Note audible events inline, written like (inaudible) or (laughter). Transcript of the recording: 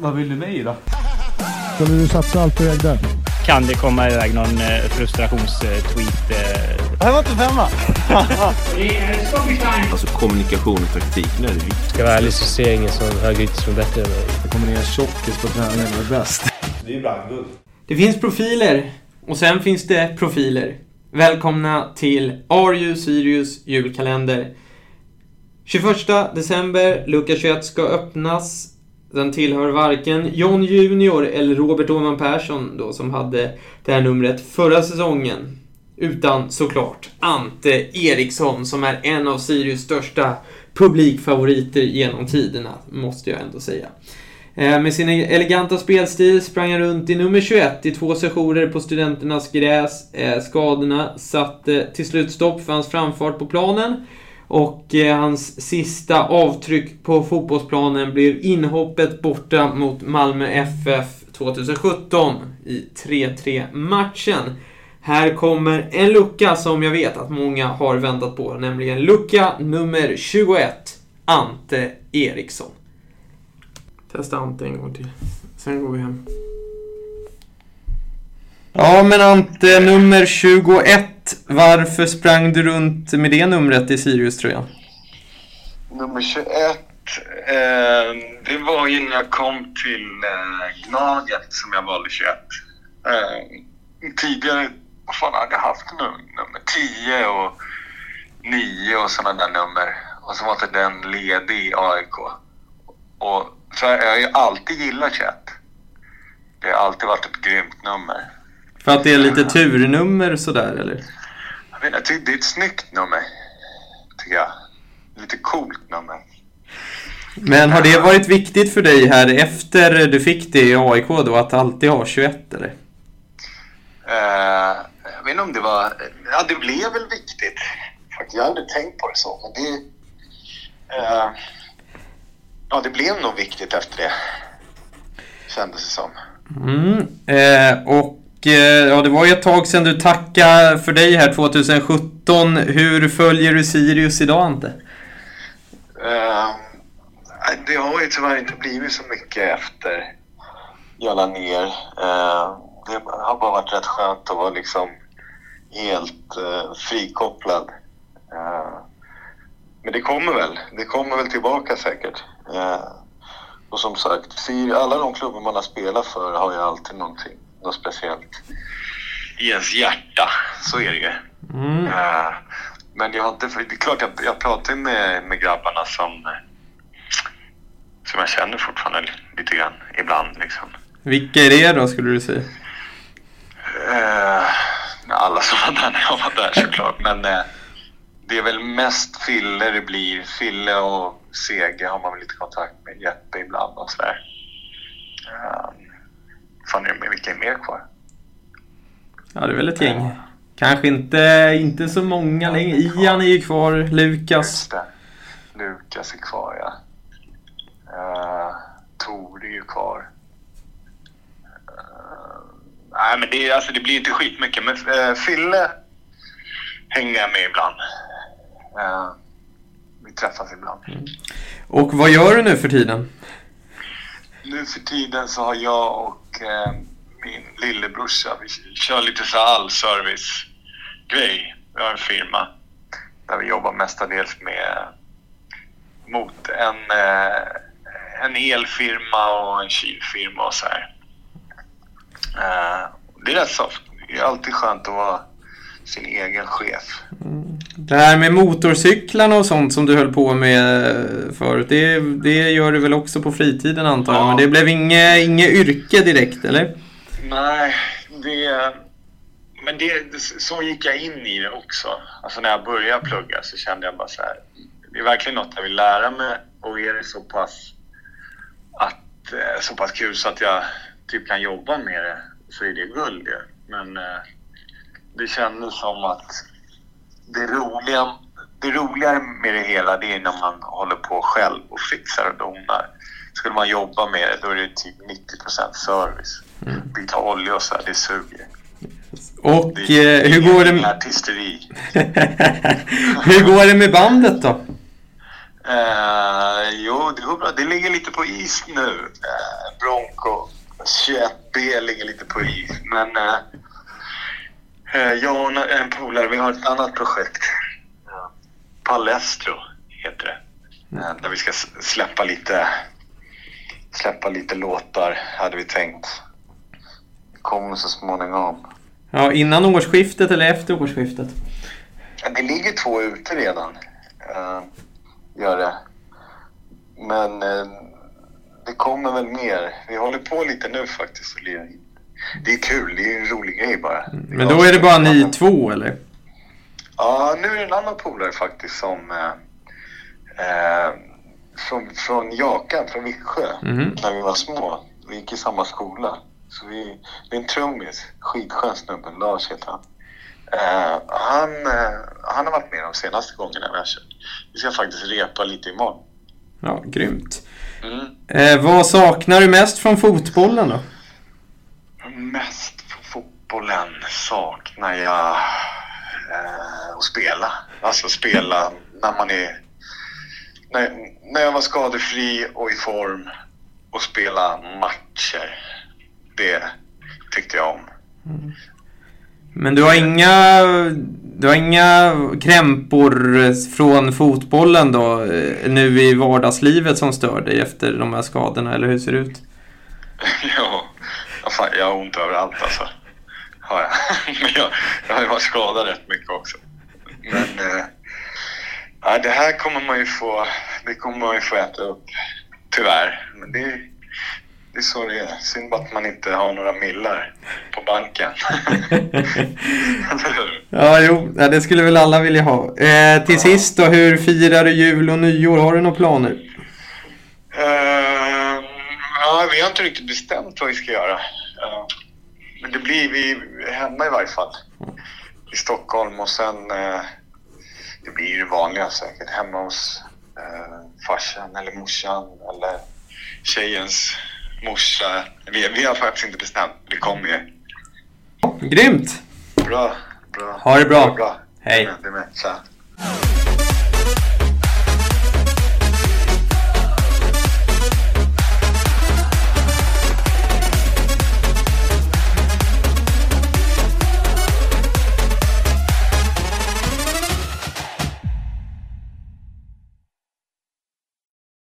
Vad vill du mig då? Skulle du satsa allt på där? Kan det komma iväg någon eh, frustrationstweet? eh? Det här var inte femma. (laughs) Alltså kommunikation och taktik, nu är det viktigt. Ska jag vara ärlig så ser jag ingen som högerytter som är bättre än mig. Det kommer ner tjockis på träningen och är bäst. Det är ju brandguld. Det finns profiler och sen finns det profiler. Välkomna till Arju Sirius julkalender. 21 december, lucka 21 ska öppnas. Den tillhör varken John Junior eller Robert Åhman Persson då som hade det här numret förra säsongen. Utan såklart Ante Eriksson som är en av Sirius största publikfavoriter genom tiderna, måste jag ändå säga. Eh, med sin eleganta spelstil sprang han runt i nummer 21 i två sessioner på studenternas gräs. Eh, skadorna satte till slut stopp för hans framfart på planen. Och eh, hans sista avtryck på fotbollsplanen blev inhoppet borta mot Malmö FF 2017 i 3-3 matchen. Här kommer en lucka som jag vet att många har väntat på, nämligen lucka nummer 21, Ante Eriksson. Testa Ante en gång till. Sen går vi hem. Ja, men Ante, nummer 21. Varför sprang du runt med det numret i Sirius-tröjan? Nummer 21, eh, det var ju när jag kom till eh, Gnaget som jag valde 21. Eh, tidigare, vad fan hade jag haft nu? Nummer 10 och 9 och sådana där nummer. Och så var inte den ledig i AIK. Och så jag har ju alltid gillat 21. Det har alltid varit ett grymt nummer. För att det är lite turnummer sådär, eller? Jag vet inte, det är ett snyggt nummer. Tycker jag. Lite coolt nummer. Men har det varit viktigt för dig här efter du fick det i AIK då, att alltid ha 21, eller? Eh, jag vet inte om det var... Ja, det blev väl viktigt. Jag hade tänkt på det så, men det... eh, ja, det blev nog viktigt efter det. Kändes det som. Mm. Eh, och Eh, ja, det var ju ett tag sedan du tackade för dig här 2017. Hur följer du Sirius idag, Ante? Uh, det har ju tyvärr inte blivit så mycket efter jag la ner. Uh, det har bara varit rätt skönt att vara liksom helt uh, frikopplad. Ehm, men det kommer väl. Det kommer väl tillbaka säkert. Och som sagt, alla de klubbar man har spelat för har ju alltid någonting, något speciellt i ens hjärta. Så är det ju. Mm. Eh, men jag har inte, för det är klart jag, jag pratar ju med, med grabbarna som, som jag känner fortfarande lite grann ibland liksom. Vilka är det då, skulle du säga? Eh, alla som var där när jag var där såklart. Men eh, det är väl mest Fille det blir. Fille och Sege har man väl lite kontakt med. Jeppe ibland och sådär. Uh, fan, är det- vilka är mer kvar? Ja, det är väl ett gäng. Kanske inte, inte så många längre. Ian är ju kvar, Lukas. Lukas är kvar, ja. Uh, Tor är ju kvar. Eh, nej, men det, är- alltså, det blir inte skitmycket. Men uh, Fille hänger jag med ibland. Eh, vi träffas ibland. Och vad gör du nu för tiden? Nu för tiden så har jag och eh, min lillebrorsa, vi kör lite så här allservice-grej. Vi har en firma där vi jobbar mestadels med mot en, eh, en elfirma och en kylfirma och så här. Eh, det är rätt soft. Det är alltid skönt att vara sin egen chef. Det här med motorcyklarna och sånt som du höll på med förut, det, det gör du väl också på fritiden antar jag? Ja. Men det blev inget, inget yrke direkt, eller? Nej, det... Men det, så gick jag in i det också. Alltså när jag började plugga så kände jag bara så här. Det är verkligen något jag vill lära mig och är det så pass, att, eh, så pass kul så att jag typ kan jobba med det så är det guld ju. Men eh, det kändes som att det roliga, det roligare med det hela det är när man håller på själv och fixar och donar. Skulle man jobba med det då är det typ 90% service. Byta olja och så här, det suger. Och Det eh, hur går det... artisteri. (laughs) hur går det med bandet då? Eh, jo, det går bra. Det ligger lite på is nu. Eh, Bronco 21B ligger lite på is. Men eh, jag och en- polare, vi har ett annat projekt. Palestro heter det. Eh, där vi ska släppa lite, släppa lite låtar, hade vi tänkt. Det kommer så småningom. Ja, innan årsskiftet eller efter årsskiftet? Det ligger två ute redan. Uh, gör det. Men eh, det kommer väl mer. Vi håller på lite nu faktiskt. och lirar in. Det är kul. Det är en rolig grej bara. Men då är det bara ni två eller? Ja, nu är det en annan polare faktiskt som... Eh, eh, från, från Jakan, från Viksjö. Mhm. När vi var små. Vi gick i samma skola. Så vi, det är en trummis. Skitskön snubbe. Lars heter han. Eh, han, eh, han har varit med de senaste gångerna vi har kört. Vi ska faktiskt repa lite imorgon. Ja, grymt. Mm. Eh, vad saknar du mest från fotbollen då? Mest på fotbollen saknar jag eh, att spela. Alltså spela när man är... När, när jag var skadefri och i form och spela matcher. Det tyckte jag om. Men du har inga, du har inga krämpor från fotbollen då eh, nu i vardagslivet som stör dig efter de här skadorna, eller hur ser det ut? (laughs) ja, fan, jag har ont överallt alltså. Har jag. (laughs) Men jag, jag har ju varit skadad rätt mycket också. Men ja, det här kommer man ju få, det kommer man ju få äta upp. Tyvärr. Men det, det är så det är. Synd bara att man inte har några millar på banken. (laughs) Ja, jo, ja, det skulle väl alla vilja ha. Eh, till sist då, hur firar du jul och nyår? Har du några planer? Eh, ja, vi har inte riktigt bestämt vad vi ska göra. Eh, men det blir vi hemma i varje fall. I Stockholm och sen... eh, det blir det vanliga säkert. Hemma hos uh, farsan eller morsan eller tjejens morsa. Vi, vi har faktiskt inte bestämt. Det kommer ju. Grymt! Bra. bra. Ha det bra. bra. Hej. Det med. Tja.